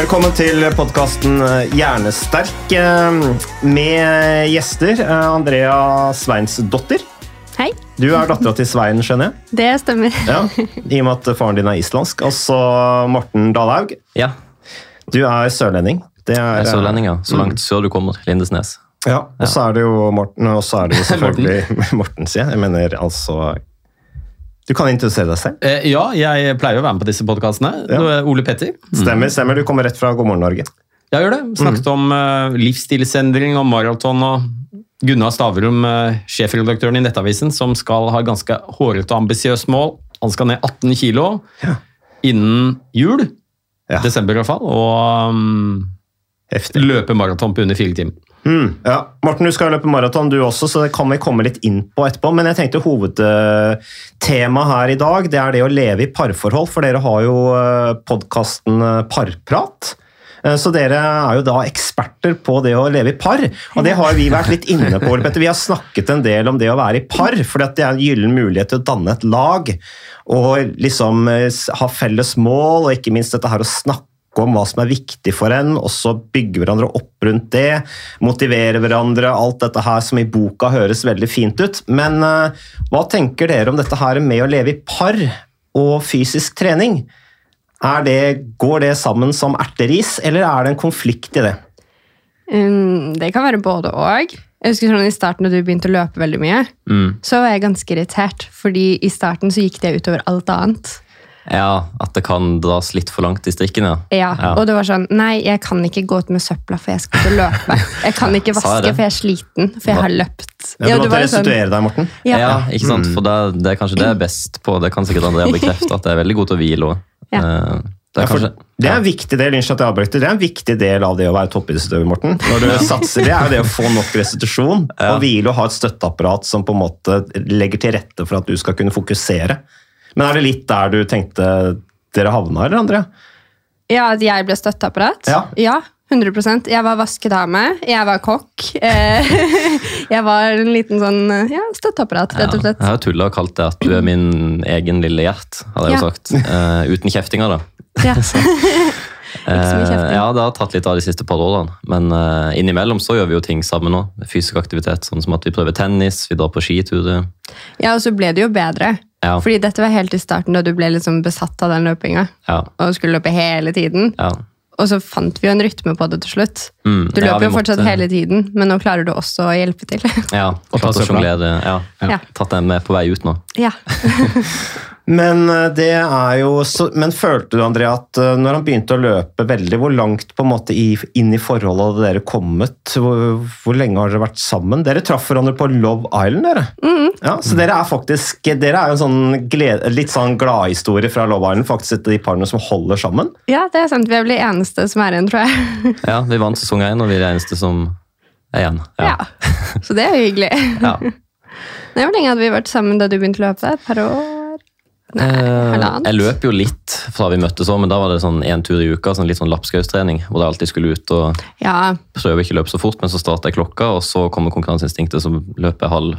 Velkommen til podkasten Hjernesterk eh, med gjester. eh, Andrea Sveinsdottir. Hei, Du er dattera til Svein, skjønner jeg? det stemmer. Ja, I og med at faren din er islandsk. Og så Morten Dalhaug. Ja, Du er sørlending. Det er, jeg er sørlending, ja. Så langt sør du kommer. Lindesnes. Ja, og så er det jo Morten, og så er det jo selvfølgelig Morten, sier jeg. Jeg mener altså Du kan introdusere deg selv. Eh, ja, jeg pleier å være med på disse podkastene. Ja. Ole Petter. Stemmer, stemmer. Du kommer rett fra God morgen Norge. Jeg gjør det. Snakket om uh, livsstilsendring og maraton. og Gunnar Stavrum, uh, sjefredaktøren i Nettavisen, som skal ha ganske hårete og ambisiøst mål. Han skal ned 18 kilo innen jul. Ja. Desember, i hvert fall. Og um, Heftig. løpe maraton på under fire timer. Mm, ja. Morten, du skal løpe maraton du også, så det kan vi komme litt inn på etterpå. Men jeg tenkte hovedtemaet her i dag det er det å leve i parforhold. For dere har jo podkasten Parprat. Eh, Så dere er jo da eksperter på det å leve i par. Og det har vi vært litt inne på. Vi har snakket en del om det å være i par, for det er en gyllen mulighet til å danne et lag. Og liksom eh, ha felles mål, og ikke minst dette her å snakke om hva som er viktig for en, og så bygge hverandre opp rundt det. Motivere hverandre, alt dette her som i boka høres veldig fint ut. Men eh, hva tenker dere om dette her med å leve i par og fysisk trening? Er det, går det sammen som erteris, eller er det en konflikt i det? Um, det kan være både og. Jeg husker sånn I starten da du begynte å løpe veldig mye, Mm. så var jeg ganske irritert. Fordi i starten så gikk det utover alt annet. Ja, at det kan dras litt for langt i strikken, ja. Ja, Ja. Og det var sånn Nei, jeg kan ikke gå ut med søpla, for jeg skal ikke løpe. Jeg kan ikke vaske, for jeg er sliten, for jeg har løpt. Ja, du måtte restituere sånn- deg, Morten. Ja. Ja, ikke sant? For det, det er kanskje det jeg er best på. Det kan sikkert Andrea bekrefte, at jeg er veldig god til å hvile òg. Ja. Det Ja, er for kanskje det er en viktig del at jeg det er en viktig del av det å være toppidrettsutøver, Morten. Når du satser, Det er jo det å få nok restitusjon Ja. og hvile og ha et støtteapparat som på en måte legger til rette for at du skal kunne fokusere. Men er det litt der du tenkte dere havna, eller Andrea? Ja, at jeg ble støtteapparat? Ja. 100% Jeg var vaskedame, jeg var kokk. eh, jeg var en liten sånn eh, ja, støtteapparat, rett og slett. Jeg har tulla og kalt det at du er min egen lille Gjert, hadde jeg jo Ja. sagt. Uh, uten kjeftinger, da. Ja. Så, eh, ja, det har tatt litt av de siste par årene. Men uh, innimellom så gjør vi jo ting sammen òg. Fysisk aktivitet, sånn som at vi prøver tennis, vi drar på skiturer. ja, og så ble det jo bedre. Ja. Fordi dette var helt i starten da du ble liksom besatt av den løpinga. Ja, Og skulle løpe hele tiden. ja. Og så fant vi jo en rytme på det til slutt. Mm, Du løper jo fortsatt måtte- hele tiden, men nå klarer du også å hjelpe til. Ja, Og tatt, sjonglere. Ja. Ja. Tatt den med på vei ut nå. ja. Men eh, det er jo så, Men følte du, Andrea, at eh, når han begynte å løpe veldig, hvor langt på en måte inn i forholdet hadde dere kommet? Hvor, hvor lenge har dere vært sammen? Dere traff hverandre på Love Island, dere. Ja, så dere er faktisk Dere er jo en sånn glede, litt sånn gladhistorie fra Love Island. Faktisk et av de parene som holder sammen. ja, det er sant. Vi er vel de eneste som er igjen, tror jeg. Ja, Vi vant sesong én, og vi er de eneste som er igjen. Ja. Så det er jo hyggelig. Ja. Hvor lenge hadde vi vært sammen da du begynte å løpe? Et par år? Nei, Eh, jeg løp jo litt fra vi møttes òg, men da var det sånn én tur i uka. sånn Litt sånn lapskaustrening, hvor jeg alltid skulle ut og Ja, prøve ikke å løpe så fort, men så starter jeg klokka, og så kommer konkurranseinstinktet, så løper jeg halv,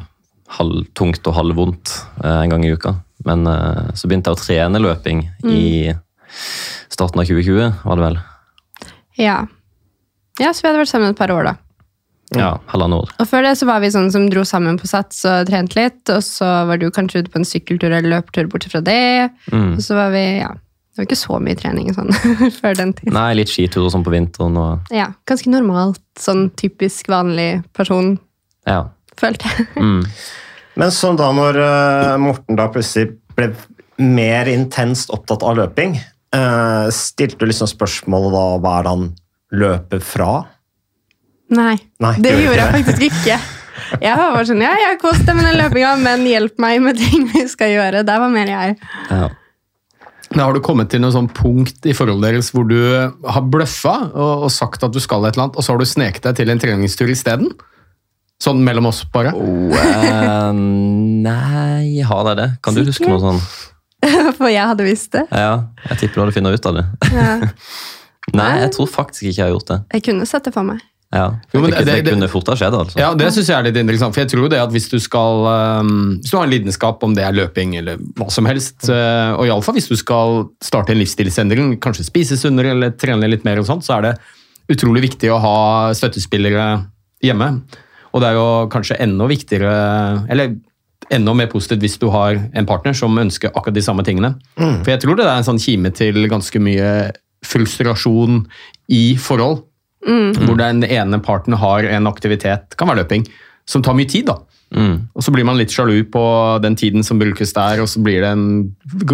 halvtungt og halvvondt eh, en gang i uka. Men eh, så begynte jeg å trene løping i starten av 2020, var det vel. ja. Ja, så vi hadde vært sammen et par år, da. Ja, halvannet år. Og før det så var vi sånn som dro sammen på Sats og trente litt, og så var du kanskje ute på en sykkeltur eller løpetur borte fra det. Mm. Og så var vi, ja, det var ikke så mye trening sånn før den tid. Nei, litt skitur og sånn på vinteren. og Ja, ganske normalt, sånn typisk vanlig person, ja. følte jeg. Mm. Men sånn da når uh, Morten da plutselig ble mer intenst opptatt av løping, uh, stilte du liksom spørsmålet da hva er det han løper fra? Nei, Nei, det gjorde jeg faktisk ikke. Jeg var bare sånn, ja, jeg koste meg med den løpinga, men hjelp meg med ting vi skal gjøre. Der var mer jeg. Ja. Men har du kommet til noe sånn punkt i forholdet deres hvor du har bløffa og, og sagt at du skal et eller annet, og så har du sneket deg til en treningstur isteden? Sånn mellom oss, bare? Oh, eh, nei, har jeg det? Kan du huske noe sånn? For jeg hadde visst det. Ja, jeg tipper du hadde funnet ut av det. Ja. Nei, jeg tror faktisk ikke jeg har gjort det. Jeg kunne sett det for meg. Ja. Jo, men det, det, det- det- kunne fort ha skjedd, altså. Ja, det synes jeg er litt interessant, for jeg tror det at hvis du skal um, Hvis du har en lidenskap, om det er løping eller hva som helst, uh, og iallfall hvis du skal starte en livsstilsendring, kanskje spise sunnere eller trene litt mer, og sånt, så er det utrolig viktig å ha støttespillere hjemme. Og det er jo kanskje enda viktigere, eller enda mer positivt hvis du har en partner som ønsker akkurat de samme tingene. For jeg tror det er en sånn kime til ganske mye frustrasjon i forhold. Hvor den ene parten har en aktivitet, kan være løping, som tar mye tid. da. Mm. Og så blir man litt sjalu på den tiden som brukes der, og så blir det en,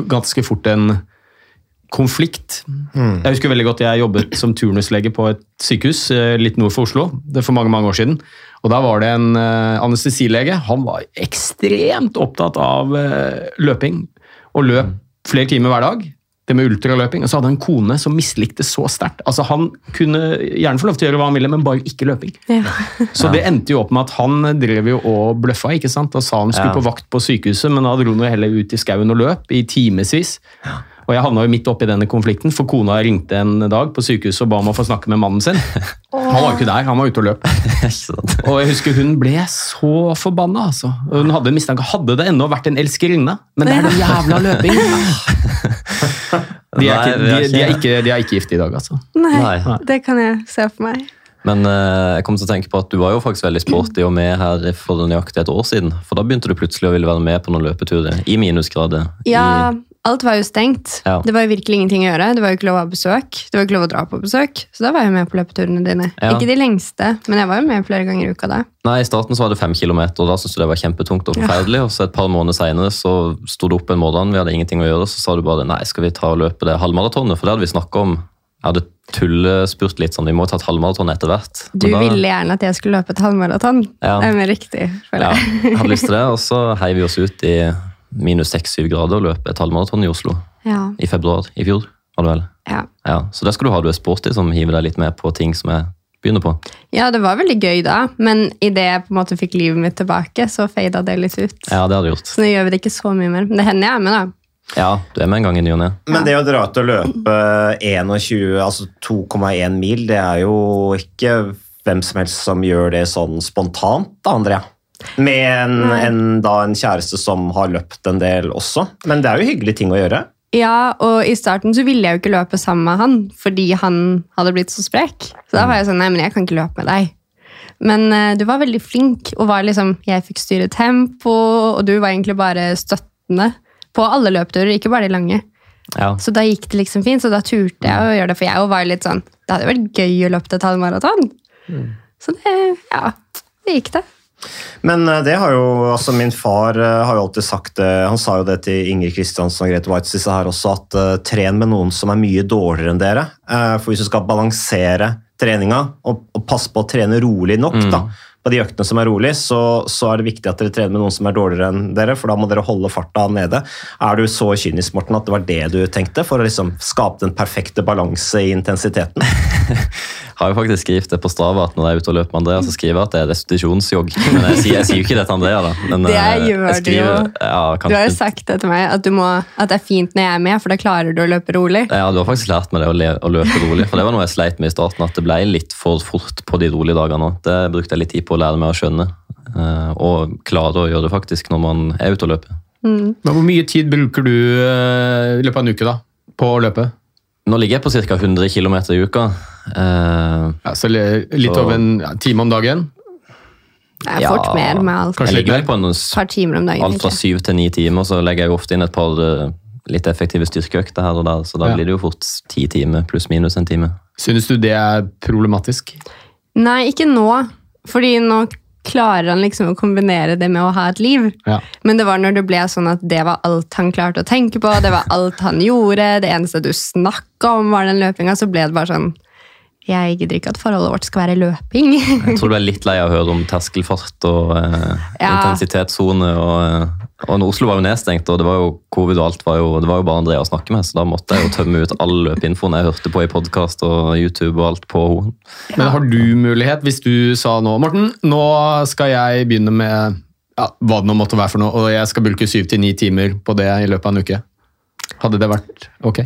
ganske fort en konflikt. Jeg husker veldig godt jeg jobbet som turnuslege på et sykehus eh, litt nord for Oslo det for mange mange år siden. Og Da var det en eh, anestesilege. Han var ekstremt opptatt av eh, løping og løp flere timer hver dag. Det med ultraløping. Og så hadde han en kone som mislikte så sterkt. Altså Han kunne gjerne få lov til å gjøre hva han ville, men bare ikke løping. Ja. Så det endte jo opp med at han drev jo og bløffa ikke sant? og sa han skulle Ja. på vakt på sykehuset, men da dro han jo heller ut i skauen og løp i timevis. Og jeg havna jo midt oppi denne konflikten, for kona ringte en dag på sykehuset og ba om å få snakke med mannen sin. Han var jo ikke der, han var ute og løp. Og jeg husker hun ble så forbanna, altså. Hun hadde en mistanke. Hadde det ennå vært en elskerinne? Men det er den jævla løpingen! De er, ikke, de, de, er ikke- ikke, de er ikke gifte i dag, altså. Nei, Nei. det kan jeg se for meg. Men eh, jeg kom til å tenke på at du var jo faktisk veldig sporty og med her for nøyaktig et år siden. For da begynte du plutselig å ville være med på noen løpeturer i minusgrader. Ja, I, alt var jo stengt. Ja. Det var jo virkelig ingenting å gjøre. Det var jo ikke lov å ha besøk. Det var jo ikke lov å dra på besøk. Så da var jeg med på løpeturene dine. Ja. Ikke de lengste, men jeg var jo med flere ganger i uka da. nei, I starten så var det fem kilometer, og da syntes du det var kjempetungt og forferdelig. Og så et par måneder senere så sto du opp en morgen, vi hadde ingenting å gjøre, så sa du bare nei, skal vi ta og løpe det halvmaratonet? For det hadde vi snakka om. Jeg hadde tullespurt litt sånn, vi må ta et halvmaraton etter hvert. Du da- ville gjerne at jeg skulle løpe et halvmaraton. Ja. Det er mer riktig, føler Ja, jeg. jeg hadde lyst til det, og så heiv vi oss ut i minus 6-7 grader og løp et halvmaraton i Oslo Ja. i februar i fjor. var det vel? Ja. Ja, Så det skal du ha, du er sporty som hiver deg litt med på ting som jeg begynner på. ja, det var veldig gøy da, men idet jeg på en måte fikk livet mitt tilbake, så fada det litt ut. Ja, det hadde gjort. Så nå gjør vi det ikke så mye mer. Men det hender jeg er med, da. Ja, du er med en gang i ny og ne. Men det å dra ut og løpe 21, altså 2,1 mil, det er jo ikke hvem som helst som gjør det sånn spontant, da, Andrea. Med en, en, da en kjæreste som har løpt en del også. Men det er jo hyggelige ting å gjøre. Ja, og i starten så ville jeg jo ikke løpe sammen med han, fordi han hadde blitt så sprek. Så da var jeg sånn, nei, men jeg kan ikke løpe med deg. Men uh, du var veldig flink, og var liksom, jeg fikk styre tempo, og du var egentlig bare støttende på alle løpeturer, ikke bare de lange. Ja. Så da gikk det liksom fint, så da turte jeg å gjøre det, for jeg var litt sånn, det hadde vært gøy å løpe et halvmaraton. Så det, ja, det gikk det. Men eh, det har jo, altså min far eh, har jo alltid sagt det, han sa jo det til Ingrid Kristiansen og Grete Waitz disse her også, at eh, tren med noen som er mye dårligere enn dere. Eh, for hvis du skal balansere treninga og, og passe på å trene rolig nok da, på de øktene som er rolig, så, så er det viktig at dere trener med noen som er dårligere enn dere, for da må dere holde farta nede. Er du så kynisk, Morten, at det var det du tenkte, for å liksom skape den perfekte balanse i intensiteten? Har jo faktisk skrevet det på Strava at når jeg er ute og løper med Andrea, så skriver jeg at det er restitusjonsjogg. Men jeg sier, jeg sier jo ikke det til Andrea, da. Men, Det jeg gjør jeg du jo. Ja, Du har jo sagt det til meg, at, du må, at det er fint når jeg er med, for da klarer du å løpe rolig. Ja, du har faktisk lært meg det å, le, å løpe rolig. For det var noe jeg sleit med i starten, at det ble litt for fort på de rolige dagene. òg. Det brukte jeg litt tid på å lære meg å skjønne. eh, Og klare å gjøre det faktisk når man er ute og løper. Mm. Men hvor mye tid bruker du eh, i løpet av en uke da, på å løpe? Nå ligger jeg på ca. 100 km i uka. Eh, Ja, så litt Så- over en time om dagen? Det er fort mer med alt. Jeg ligger på en par timer om dagen. alt fra syv til ni timer, så legger jeg jo ofte inn et par eh, litt effektive styrkeøkter her og der, så da Ja. blir det jo fort ti timer pluss minus en time. Synes du det er problematisk? Nei, ikke nå. Fordi nå klarer han liksom å kombinere det med å ha et liv. Ja. Men det var når det ble sånn at det var alt han klarte å tenke på, det var alt han gjorde, det eneste du snakka om var den løpinga, så ble det bare sånn Jeg gidder ikke at forholdet vårt skal være løping. Jeg tror du er litt lei av å høre om terskelfart og eh, Ja. intensitetssone. Og, eh, og når Oslo var jo nedstengt, og det var jo covid og alt, var jo, det var jo bare Andrea å snakke med, så da måtte jeg jo tømme ut all løpeinfoen jeg hørte på i podkast og YouTube og alt på henne. Men har du mulighet, hvis du sa nå Morten, nå skal jeg begynne med ja, hva det nå måtte være for noe, og jeg skal bulke syv til ni timer på det i løpet av en uke. Hadde det vært ok?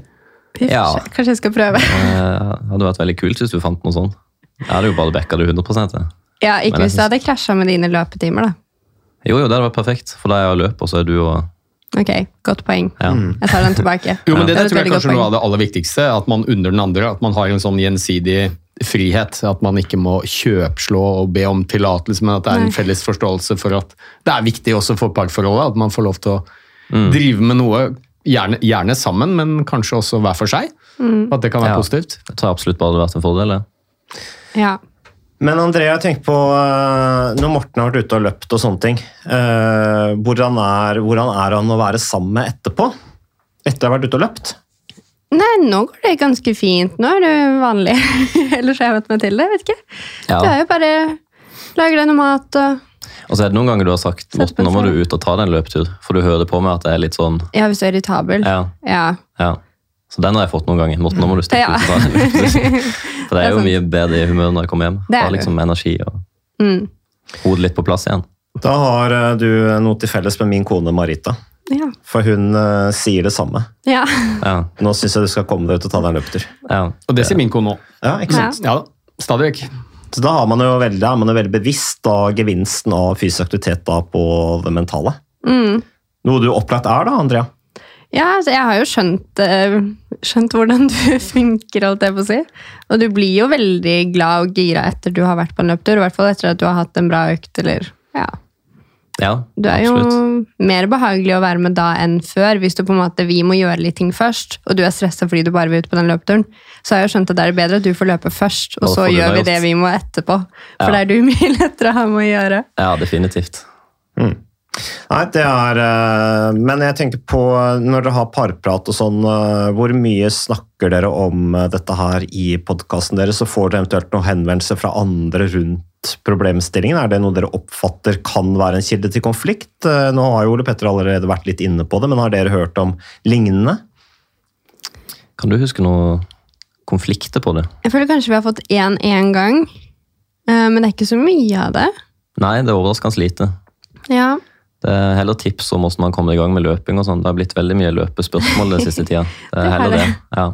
Ja. Kanskje jeg skal prøve. Eh, Det hadde vært veldig kult hvis du fant noe sånt. Jeg hadde jo bare backa det 100 til. Ja, Ikke Men jeg hvis det hadde krasja med dine løpetimer, da. Jo, jo, det hadde vært perfekt, for da er jeg og løper, og så er du og Ok, godt poeng. ja. Jeg tar den tilbake. Jo, men det, Det det tror jeg kanskje er noe av det aller viktigste. At man under den andre, at man har en sånn gjensidig frihet. At man ikke må kjøpslå og be om tillatelse, men at det er Nei. en felles forståelse for at det er viktig også for parforholdet. At man får lov til å Mm. drive med noe, gjerne, gjerne sammen, men kanskje også hver for seg. Mm. At det kan være Ja. positivt. Jeg tror absolutt bare det hadde vært en fordel. det. Ja. Men Andrea, jeg tenker på eh, når Morten har vært ute og løpt og sånne ting, eh, hvordan, er, hvordan er han å være sammen med etterpå? Etter å ha vært ute og løpt? Nei, nå går det ganske fint. Nå er det vanlig. Ellers har jeg vært meg til det. vet ikke. Ja. Du er jo bare lager deg noe mat og Og så er det noen ganger du har sagt Morten, nå må du ut og ta deg en løpetur, for du hører på meg at det er litt sånn Ja, hvis du er irritabel. Ja, Ja. ja. Så den har jeg fått noen ganger. Morten, nå må du stikke Ja. ut og ta deg en løpetur. For det er jo Det er mye bedre i humør når jeg kommer hjem. Det er Har liksom energi og Mm. hodet litt på plass igjen. Da har eh, du noe til felles med min kone Marita. Ja. For hun uh, sier det samme. ja. Ja, Nå syns jeg du skal komme deg ut og ta deg en løpetur. ja. Og det sier min kone òg. Ja, ikke sant? Ja da. Stadig vekk. Så da har man veldig, da er man jo veldig bevisst av gevinsten av fysisk aktivitet da på det mentale. Mm. Noe du opplagt er da, Andrea? Ja, altså jeg har jo skjønt, eh, skjønt hvordan du funker, holdt jeg på å si. Og du blir jo veldig glad og gira etter du har vært på en løptur. i hvert fall etter at du har hatt en bra økt, eller ja. Ja Du er absolutt. jo mer behagelig å være med da enn før, hvis du på en måte, vi må gjøre litt ting først, og du er stressa fordi du bare vil ut på den løpeturen. Så har jeg jo skjønt at det er bedre at du får løpe først, og Og så gjør vi det det vi må etterpå. For Ja. det er du mye lettere å ha med å gjøre. Ja, definitivt. Nei, det er eh, Men jeg tenker på når dere har parprat og sånn, eh, hvor mye snakker dere om eh, dette her i podkasten deres? Så får dere eventuelt noen henvendelser fra andre rundt problemstillingen? Er det noe dere oppfatter kan være en kilde til konflikt? Eh, Nå har jo Ole Petter allerede vært litt inne på det, men har dere hørt om lignende? Kan du huske noen konflikter på det? Jeg føler kanskje vi har fått én én gang, eh, men det er ikke så mye av det. Nei, det er overraskende lite. Ja, Det er heller tips om hvordan man kommer i gang med løping. og sånn. Det har blitt veldig mye løpespørsmål den siste tida. Det er heller det. det.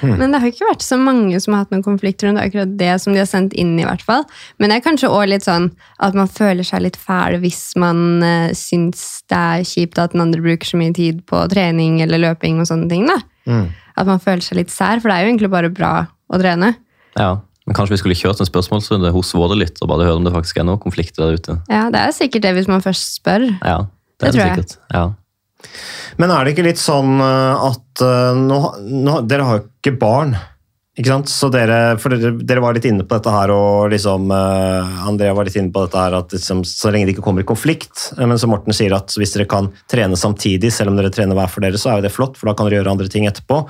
Ja. Men det har ikke vært så mange som har hatt noen konflikter rundt akkurat det som de har sendt inn, i hvert fall. Men det er kanskje også litt sånn at man føler seg litt fæl hvis man uh, syns det er kjipt at den andre bruker så mye tid på trening eller løping og sånne ting. da. At man føler seg litt sær, for det er jo egentlig bare bra å trene. ja. Men kanskje vi skulle kjørt en spørsmålsrunde hos våre litt, og bare høre om det faktisk er noen konflikter der ute. Ja, Det er sikkert det hvis man først spør. Ja, Det det, er tror jeg. sikkert. Ja. Men er det ikke litt sånn eh, at eh, nå, nå, Dere har jo ikke barn. Ikke sant? Så dere, for dere, dere var litt inne på dette her, og liksom, uh, Andrea var litt inne på dette her, at liksom, så lenge det ikke kommer i konflikt. Men som Morten sier, at hvis dere kan trene samtidig, selv om dere trener hver for dere, så er jo det flott, for da kan dere gjøre andre ting etterpå.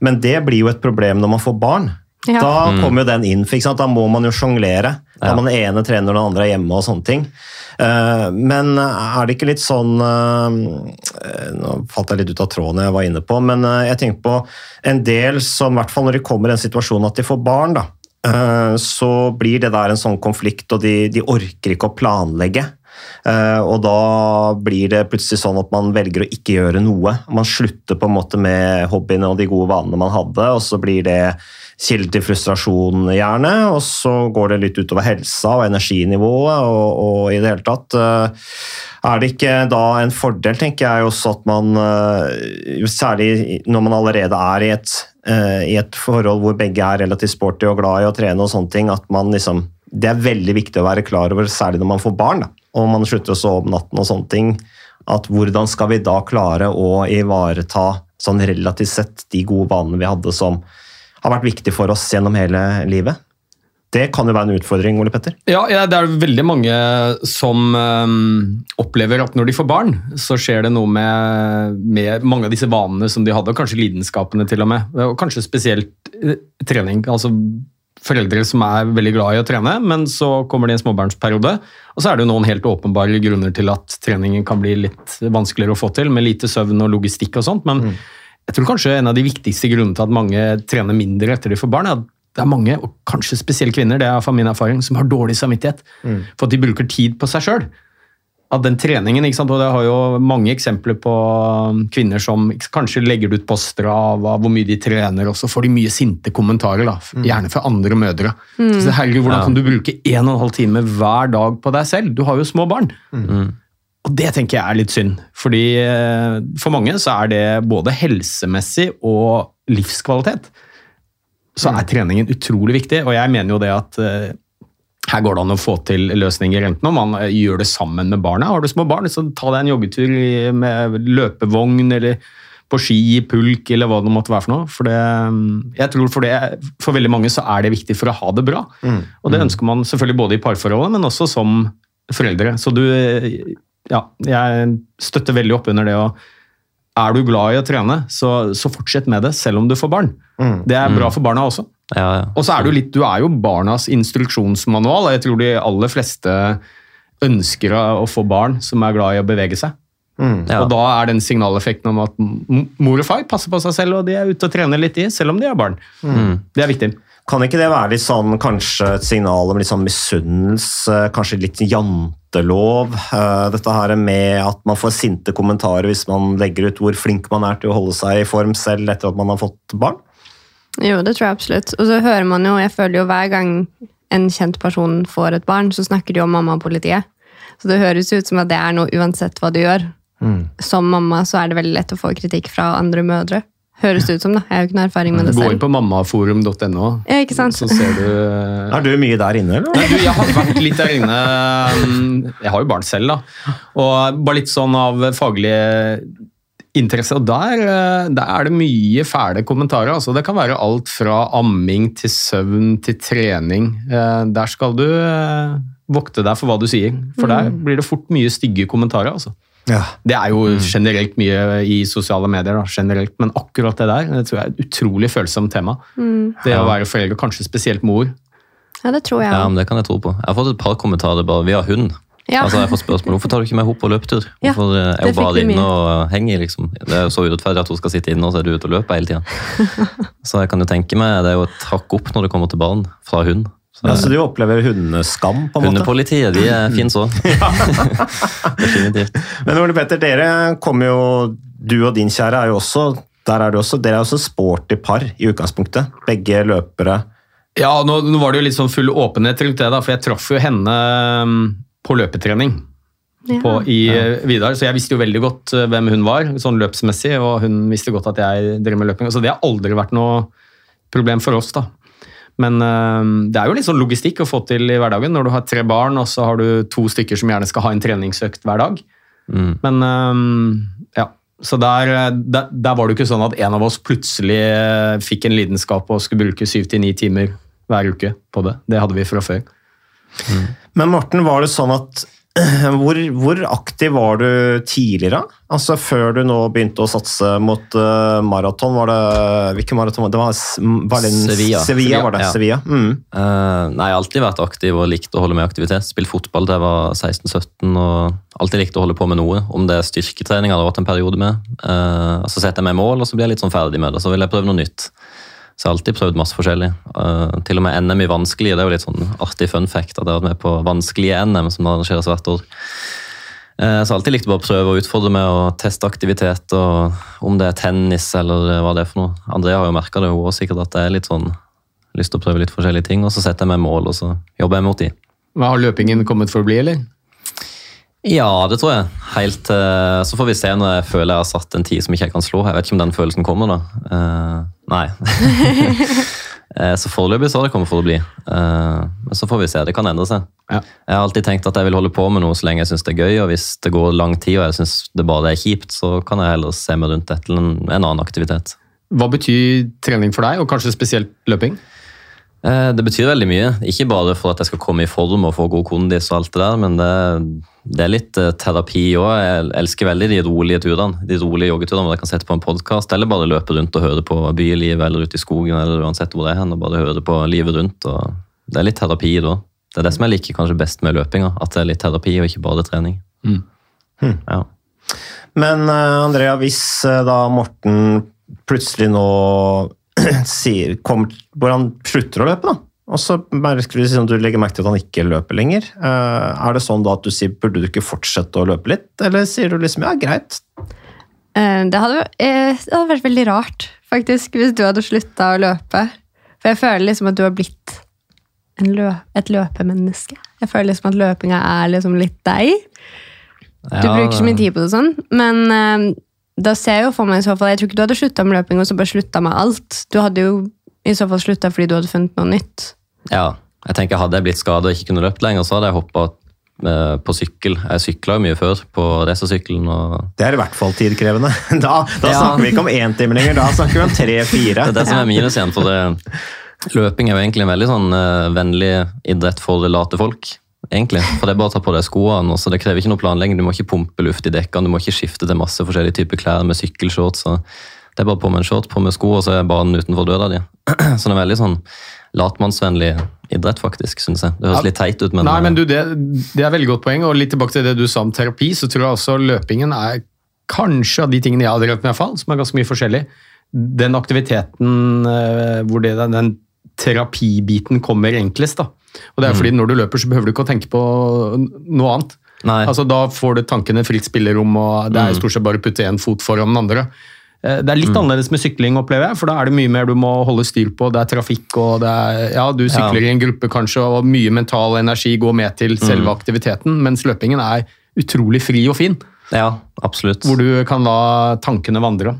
Men det blir jo et problem når man får barn. Ja. Da kommer jo den inn, for ikke sant? da må man jo sjonglere. Da Ja. man ene trener når den andre er hjemme og sånne ting. Eh, Men er det ikke litt sånn eh, Nå falt jeg litt ut av tråden jeg var inne på, men eh, jeg tenker på en del som, i hvert fall når de kommer i den situasjonen at de får barn, da, eh, så blir det der en sånn konflikt, og de, de orker ikke å planlegge. Eh, og da blir det plutselig sånn at man velger å ikke gjøre noe. Man slutter på en måte med hobbyene og de gode vanene man hadde, og så blir det kilde til frustrasjon, gjerne, og så går det litt utover helsa og energinivået og, og i det hele tatt. eh, er det ikke da en fordel, tenker jeg også, at man, eh, særlig når man allerede er i et, eh, i et forhold hvor begge er relativt sporty og glad i å trene, og sånne ting, at man liksom det er veldig viktig å være klar over, særlig når man får barn, da, og man slutter å sove om natten og sånne ting, at hvordan skal vi da klare å ivareta sånn relativt sett de gode vanene vi hadde som har vært viktig for oss gjennom hele livet? Det kan jo være en utfordring, Ole Petter? Ja, det er veldig mange som øhm, opplever at når de får barn, så skjer det noe med, med mange av disse vanene som de hadde, og kanskje lidenskapene til og med. Og kanskje spesielt eh, trening. altså Foreldre som er veldig glad i å trene, men så kommer det en småbarnsperiode. Og så er det jo noen helt åpenbare grunner til at treningen kan bli litt vanskeligere å få til, med lite søvn og logistikk og sånt. Men jeg tror kanskje en av de viktigste grunnene til at mange trener mindre etter de får barn, er at det er mange, og kanskje spesielt kvinner, det er fra min erfaring, som har dårlig samvittighet Mm. for at de bruker tid på seg sjøl. At den treningen, ikke sant? og det har jo mange eksempler på kvinner som kanskje legger det ut poster av, hvor mye de trener, og så får de mye sinte kommentarer, da, gjerne fra andre mødre. Mm. Så herregud, Hvordan Ja. kan du bruke en og en halv time hver dag på deg selv? Du har jo små barn. Og det tenker jeg er litt synd, fordi eh, for mange så er det både helsemessig og livskvalitet. Så er treningen utrolig viktig, og jeg mener jo det at eh, her går det an å få til løsninger, enten om man eh, gjør det sammen med barna. Har du små barn, så ta deg en joggetur med løpevogn eller på ski pulk eller hva det måtte være for noe. For det, mm, jeg tror for, det, for veldig mange så er det viktig for å ha det bra. Og det ønsker man selvfølgelig både i parforholdet, men også som foreldre. Så du, ja, jeg støtter veldig opp under det å er du glad i å trene, så, så fortsett med det, selv om du får barn. Det er bra for barna også. Ja, ja. Og så er du litt, du er jo barnas instruksjonsmanual. Jeg tror de aller fleste ønsker å få barn som er glad i å bevege seg. Ja. Og da er den signaleffekten om at mor og far passer på seg selv, og de er ute og trener litt i, selv om de har barn. Det er viktig. Kan ikke det være litt sånn, kanskje et signal om litt sånn misunnelse, kanskje litt jantelov? eh, Dette her med at man får sinte kommentarer hvis man legger ut hvor flink man er til å holde seg i form selv etter at man har fått barn? Jo, det tror jeg absolutt. Og så hører man jo, jeg føler jo hver gang en kjent person får et barn, så snakker de om mamma politiet. Så det høres ut som at det er noe uansett hva du gjør. Som mamma så er det veldig lett å få kritikk fra andre mødre. Høres det ut som, da. Jeg har jo ikke noe erfaring med det selv. Gå inn på mammaforum.no, Ja, ikke sant? så ser du Er du mye der inne, eller? Nei, du, jeg har vært litt der inne. um, Jeg har jo barn selv, da. Og bare litt sånn av faglig interesse. Og der, eh, der er det mye fæle kommentarer. Altså, det kan være alt fra amming til søvn til trening. Eh, Der skal du eh, vokte deg for hva du sier, for der blir det fort mye stygge kommentarer. altså. Ja. Det er jo generelt mye i sosiale medier, da, generelt, men akkurat det der det tror jeg er et utrolig følsomt tema. Det å være forelder, kanskje spesielt mor. Ja, det tror jeg Ja, men Det kan jeg tro på. Jeg har fått et par kommentarer bare via hund. Ja. Altså, jeg får spørsmål hvorfor tar du ikke med henne på løpetur. Hvorfor ja, er det hun bare inne og henger? liksom? Det er jo så urettferdig at hun skal sitte inne og så er du ute og løper hele tida. Så jeg kan jo tenke meg, det er jo et hakk opp når det kommer til barn fra hund. Så, Ja, så du opplever hundeskam, på en måte? Hundepolitiet de er fins òg. Definitivt. Men Ole Petter, dere kommer jo Du og din kjære er jo også der er du også, Dere er også sporty par i utgangspunktet. Begge løpere. Ja, nå, nå var det jo litt sånn full åpenhet rundt det, da, for jeg traff jo henne um, på løpetrening på, i ja. Vidar, så jeg visste jo veldig godt eh, hvem hun var, sånn løpsmessig, og hun visste godt at jeg drev med løping. Så det har aldri vært noe problem for oss, da. Men eh, det er jo litt sånn logistikk å få til i hverdagen når du har tre barn, og så har du to stykker som gjerne skal ha en treningsøkt hver dag. Mm. Men eh, ja, så der, der, der var det ikke sånn at en av oss plutselig eh, fikk en lidenskap og skulle bruke syv til ni timer hver uke på det. Det hadde vi fra før. Men Morten, var det sånn at hvor, hvor aktiv var du tidligere? Altså Før du nå begynte å satse mot uh, maraton, var det Hvilken maraton? var Det var Valen- Sevilla. Sevilla var det. Ja. Sevilla. Mm. Uh, nei, jeg har alltid vært aktiv og likt å holde med aktivitet. Spilt fotball da jeg var 16-17 og alltid likt å holde på med noe. Om det er styrketrening, har det vært en periode med. Uh, så setter jeg meg mål, og så blir jeg litt sånn ferdig med det. Så vil jeg prøve noe nytt. Så jeg har alltid prøvd masse forskjellig. Uh, til og med NM i vanskelige, det er jo litt sånn artig fun fact at jeg har vært med på vanskelige NM som arrangeres hvert år. Uh, så jeg har alltid likt å bare prøve å utfordre med å teste aktivitet, og om det er tennis eller hva det er for noe. Andrea har jo merka det, hun også sikkert, at det er litt sånn lyst til å prøve litt forskjellige ting, og så setter jeg meg mål, og så jobber jeg mot de. Hva Har løpingen kommet for å bli, eller? Ja, det tror jeg. Helt, eh, så får vi se når jeg føler jeg har satt en tid som ikke jeg kan slå. Jeg vet ikke om den følelsen kommer, da. Uh, nei. Eh, Så foreløpig så har det kommet for å bli. Eh, Men så får vi se, det kan endre seg. Ja. Jeg har alltid tenkt at jeg vil holde på med noe så lenge jeg syns det er gøy, og hvis det går lang tid og jeg syns det bare er kjipt, så kan jeg heller se meg rundt etter en, en annen aktivitet. Hva betyr trening for deg, og kanskje spesielt løping? Eh, Det betyr veldig mye. Ikke bare for at jeg skal komme i form og få god kondis, og alt det der, men det, det er litt eh, terapi òg. Jeg elsker veldig de rolige turene. De rolige joggeturene hvor jeg kan sette på en podkast, eller bare løpe rundt og høre på bylivet, eller ute i skogen, eller uansett hvor det er hen, og bare høre på livet rundt. og Det er litt terapi da. Det er det som jeg liker kanskje best med løpinga, at det er litt terapi og ikke bare trening. Mm. Ja. Men eh, Andrea, hvis da Morten plutselig nå sier kommer, Hvor han slutter å løpe, da. Og så merker du, liksom, du legger merke til at han ikke løper lenger. Eh, er det sånn da at du sier burde du ikke fortsette å løpe litt, eller sier du liksom ja, greit? Eh, Det hadde, eh, det hadde vært veldig rart, faktisk, hvis du hadde slutta å løpe. For jeg føler liksom at du har blitt en lø et løpemenneske. Jeg føler liksom at løpinga er liksom litt deg. Du Ja, bruker så mye tid på det sånn, men da ser jeg jo for meg i så fall Jeg tror ikke du hadde slutta med løping og så bare slutta med alt. Du hadde jo i så fall slutta fordi du hadde funnet noe nytt. Ja, jeg tenker Hadde jeg blitt skada og ikke kunne løpt lenger, så hadde jeg hoppa på sykkel. Jeg sykla jo mye før på racersykkelen. og Det er i hvert fall tidkrevende. Da, da Ja. snakker vi ikke om én time lenger, da snakker vi om tre-fire. Det er det som er minus igjen, for det, løping er jo egentlig en veldig sånn uh, vennlig idrett for late folk. Egentlig. For det er bare å ta på deg skoene, så det krever ikke noe planlegging. Du må ikke pumpe luft i dekkene, du må ikke skifte til masse forskjellige typer klær med sykkelshorts. Det er bare på med en short, på med sko, og så er banen utenfor døra di. Så det er veldig sånn latmannsvennlig idrett, faktisk, syns jeg. Det høres Ja. litt teit ut, men, Nei, men du, det, det er veldig godt poeng, og litt tilbake til det du sa om terapi, så tror jeg også løpingen er kanskje av de tingene jeg har drevet med, i hvert fall, som er ganske mye forskjellig. Den aktiviteten eh, hvor det, den terapibiten kommer enklest. da. Og det er fordi når du løper, så behøver du ikke å tenke på noe annet. Nei. Altså, Da får du tankene fritt spillerom, og det er Mm. stort sett bare å putte én fot foran den andre. Eh, Det er litt Mm. annerledes med sykling, opplever jeg, for da er det mye mer du må holde styr på. Det er trafikk, og det er, ja, du sykler Ja. i en gruppe kanskje, og mye mental energi går med til selve Mm. aktiviteten, mens løpingen er utrolig fri og fin. Ja, absolutt. Hvor du kan la tankene vandre.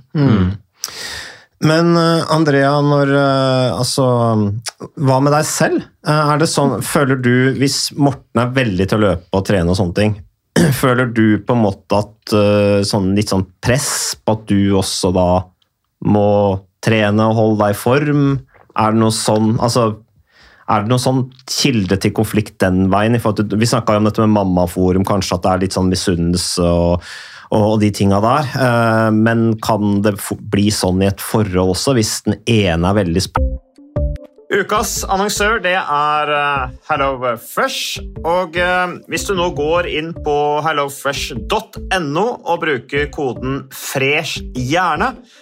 Men eh, Andrea, når eh, Altså, hva med deg selv? Eh, sånn, Føler du, hvis Morten er veldig til å løpe og trene og sånne ting, føler du på en måte at sånn, litt sånn press på at du også da må trene og holde deg i form? Er det noe sånn altså, er det noen sånn kilde til konflikt den veien? Vi snakka om dette med mammaforum, kanskje at det er litt sånn misunnelse og, og, de tinga der. Eh, men kan det bli sånn i et forhold også, hvis den ene er veldig sp... Ukas annonsør det er uh, HelloFresh. Og eh, hvis du nå går inn på hellofresh.no og bruker koden 'fresh hjerne',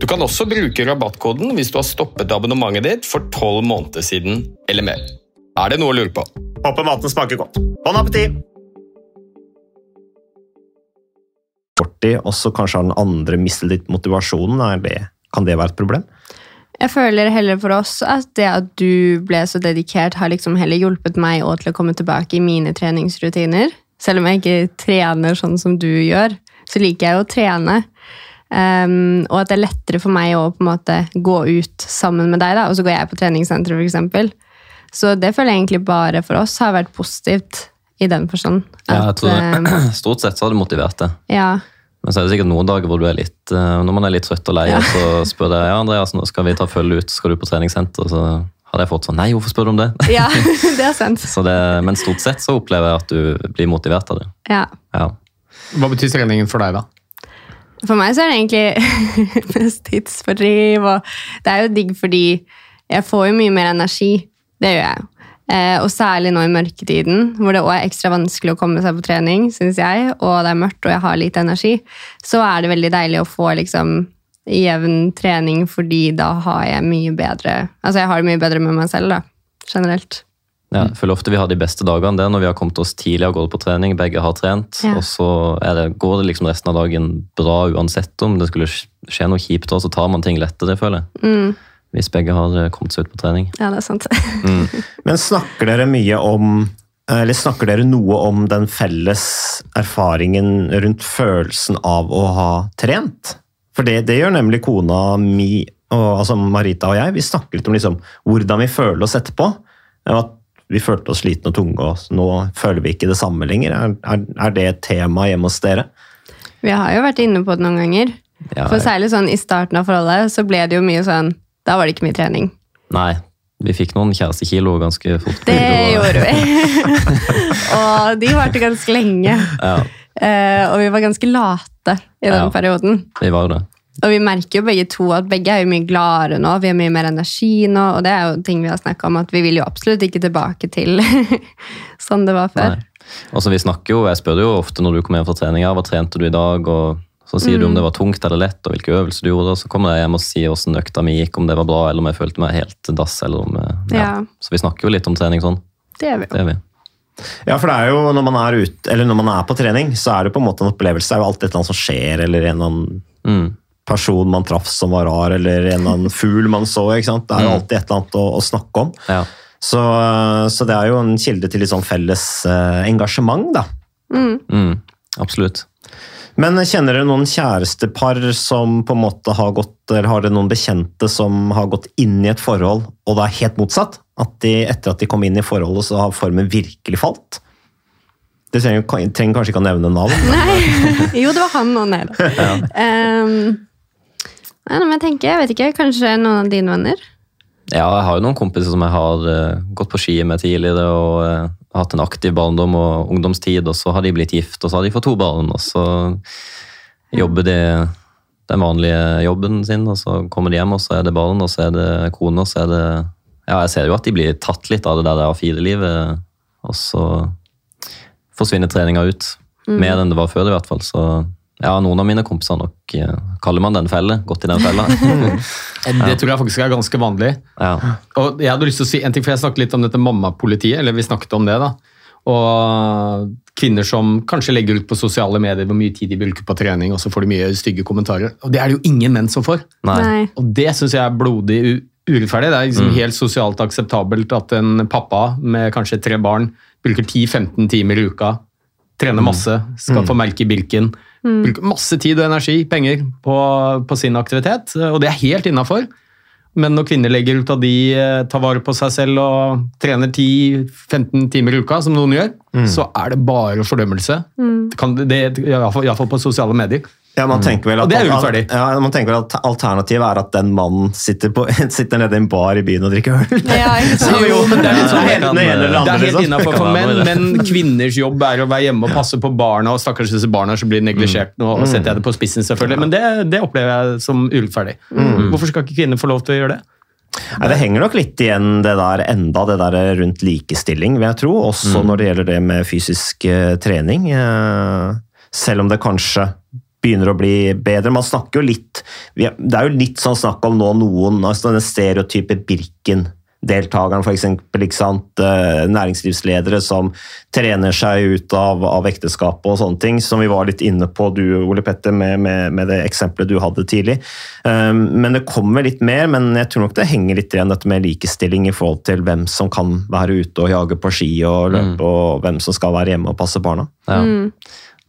Du kan også bruke rabattkoden hvis du har stoppet abonnementet ditt for tolv måneder siden eller mer. Er det noe å lure på? Håper maten smaker godt. Bon appétit! Borti, og så kanskje har den andre mistet litt motivasjonen. Er det, kan det være et problem? Jeg føler heller for oss at det at du ble så dedikert, har liksom heller hjulpet meg òg til å komme tilbake i mine treningsrutiner. Selv om jeg ikke trener sånn som du gjør, så liker jeg jo å trene. Um, og at det er lettere for meg å på en måte gå ut sammen med deg, da, og så går jeg på treningssenteret f.eks. Så det føler jeg egentlig bare for oss har vært positivt i den forstand. Ja, jeg tror det, um, Stort sett så har det motivert det. ja, Men så er det sikkert noen dager hvor du er litt, eh, når man er litt trøtt og lei, Ja. og så spør jeg ja, Andreas, nå skal vi ta følge ut, skal du på treningssenter? Så hadde jeg fått sånn Nei, hvorfor spør du om det? ja det er sant. Så det men stort sett så opplever jeg at du blir motivert av det. Ja. Ja. Hva betyr treningen for deg, da? For meg så er det egentlig mest tidsfordriv, og det er jo digg fordi jeg får jo mye mer energi. Det gjør jeg. Eh, og særlig nå i mørketiden, hvor det også er ekstra vanskelig å komme seg på trening, synes jeg, og det er mørkt og jeg har lite energi, så er det veldig deilig å få liksom jevn trening, fordi da har jeg mye bedre Altså jeg har det mye bedre med meg selv, da, generelt. Ja, jeg føler ofte vi har de beste dagene det er når vi har kommet oss tidlig og gått på trening, begge har trent, Ja. og så er det, går det liksom resten av dagen bra uansett om det skulle skje noe kjipt, og så tar man ting lettere, føler jeg. Mm. Hvis begge har eh, kommet seg ut på trening. Ja, det er sant. Men snakker dere mye om eller snakker dere noe om den felles erfaringen rundt følelsen av å ha trent? For det, det gjør nemlig kona mi, og, altså Marita og jeg. Vi snakker litt om liksom, hvordan vi føler oss etterpå. At vi følte oss slitne og tunge, og nå føler vi ikke det samme lenger. Er, er, er det et tema hjemme hos dere? Vi har jo vært inne på det noen ganger. Ja, For særlig sånn i starten av forholdet så ble det jo mye sånn Da var det ikke mye trening. Nei, vi fikk noen kjærestekilo ganske fort. Det og... gjorde vi. og de varte ganske lenge. Ja, Uh, og vi var ganske late i den Ja. perioden. vi var det. Og vi merker jo begge to at begge er jo mye gladere nå. Vi har mye mer energi nå, og det er jo ting vi har snakka om, at vi vil jo absolutt ikke tilbake til sånn det var før. Nei. Og så vi snakker jo, Jeg spør jo ofte når du kommer hjem fra trening, hva trente du i dag? og Så sier du om Mm. det var tungt eller lett, og hvilke øvelser du gjorde. og Så kommer jeg hjem og sier hvordan økta mi gikk, om det var bra, eller om jeg følte meg helt dass. eller om... eh, Ja. Ja. Så vi snakker jo litt om trening sånn. Det gjør vi jo. Det er vi. Ja, for det er jo når man er, ut, eller når man er på trening, så er det på en måte en opplevelse. Det er jo alltid et eller annet som skjer, eller en eller annen Mm. Person man traff som var rar, eller en eller annen fugl man så. ikke sant? Det er jo Mm. alltid et eller annet å, å snakke om. Ja. Så, så det er jo en kilde til litt sånn felles eh, engasjement, da. Mm. Mm. Absolutt. Men kjenner dere noen kjærestepar som på en måte har gått, eller har dere noen bekjente som har gått inn i et forhold, og det er helt motsatt? At de, etter at de kom inn i forholdet, så har formen virkelig falt? det trenger, trenger kanskje ikke å nevne navn. Nei. Jo, det var han og nei da. Um, nei, men jeg tenker, jeg vet ikke, kanskje noen av dine venner? Ja, jeg har jo noen kompiser som jeg har uh, gått på ski med tidligere, og uh, hatt en aktiv barndom og ungdomstid, og så har de blitt gift, og så har de fått to barn, og så jobber de den vanlige jobben sin, og så kommer de hjem, og så er det barn, og så er det kone, og så er det Ja, jeg ser jo at de blir tatt litt av det der A4-livet, og så forsvinner treninga ut. Mm. Mer enn det var før, i hvert fall. Så ja, noen av mine kompiser nok eh, kaller man den felle. Gått i den fella. Det tror jeg faktisk er ganske vanlig. ja. Og jeg hadde lyst til å si en ting, for jeg snakket litt om dette mammapolitiet, eller vi snakket om det da. Og kvinner som kanskje legger ut på sosiale medier hvor mye tid de bruker på trening, og så får de mye stygge kommentarer. Og det er det jo ingen menn som får. Nei. Og det syns jeg er blodig u urettferdig. Det er liksom Mm. helt sosialt akseptabelt at en pappa med kanskje tre barn bruker 10-15 timer i uka, trener masse, skal få merke i Birken, bruker masse tid og energi, penger, på, på sin aktivitet. Og det er helt innafor. Men når kvinner legger ut at de eh, tar vare på seg selv og trener 10-15 timer i uka, som noen gjør, så er det bare fordømmelse. Det kan, det, Iallfall iallfall på sosiale medier. Ja, man tenker vel at, Og det er. Ja, man tenker vel at Alternativet er at den mannen sitter, på, sitter nede i en bar i byen og drikker øl. Ja. Jo, men det er litt sånn Det er helt liksom. innafor for menn, men kvinners jobb er å være hjemme og passe på barna, og stakkars disse barna som blir neglisjert. Nå setter jeg det på spissen, selvfølgelig, men det, det opplever jeg som urettferdig. Hvorfor skal ikke kvinner få lov til å gjøre det? Nei, det henger nok litt igjen det der enda det der rundt likestilling, vil jeg tro. Også når det gjelder det med fysisk eh, trening. Eh, selv om det kanskje begynner å bli bedre. Man snakker jo litt Det er jo litt sånn snakk om nå noen altså den stereotype Birken-deltakeren, f.eks. Eh, næringslivsledere som trener seg ut av, av ekteskapet og sånne ting, som vi var litt inne på, du Ole Petter, med, med, med det eksempelet du hadde tidlig. Um, men det kommer litt mer, men jeg tror nok det henger litt igjen dette med likestilling i forhold til hvem som kan være ute og jage på ski og løpe, og hvem som skal være hjemme og passe barna. Ja.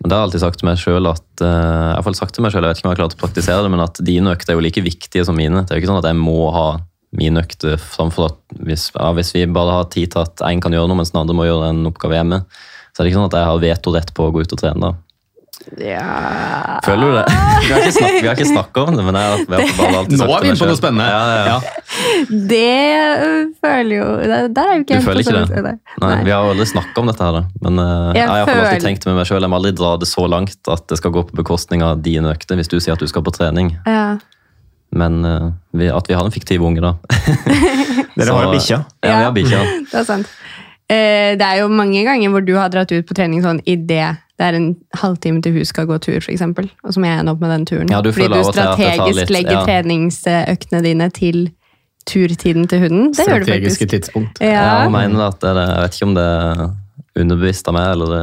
Men det har jeg alltid sagt til meg selv at eh, jeg har sagt til meg selv, jeg vet ikke om jeg har klart å praktisere det, men at dine økter er jo like viktige som mine. Det er jo ikke sånn at jeg må ha mine økter framfor at hvis, ja, hvis vi bare har tid til at én kan gjøre noe, mens den andre må gjøre en oppgave hjemme, så er det ikke sånn at jeg har vetorett på å gå ut og trene. da. Ja. Føler du det? Vi har ikke snakket, vi har ikke snakket om det, men jeg, har- jeg har bare alltid Nå er vi inne på noe spennende. Ja, ja. Ja. Det øh, føler jo Der der er jo ikke Du jeg føler ikke det? sånn- Nei, Nei. Vi har jo aldri snakket om dette her. Men eh, Jeg jeg har føler... alltid tenkt med meg selv, jeg må aldri dra det så langt at det skal gå på bekostning av dine økter, hvis du sier at du skal på trening. Ja. Men uh, vi, at vi har en fiktiv unge, da. Dere Så- har jo bikkja. Ja, vi har bikkja. Det er sant. Uh, det er jo mange ganger hvor du har dratt ut på trening sånn i det det er en halvtime til hun skal gå tur, f.eks. Og så må jeg ende opp med den turen. Ja, du Fordi du strategisk litt- legger treningsøktene dine til turtiden til hunden. Det gjør du Strategiske faktisk. tidspunkt. Jeg Ja. mener at det jeg vet ikke om det er underbevisst av meg, eller det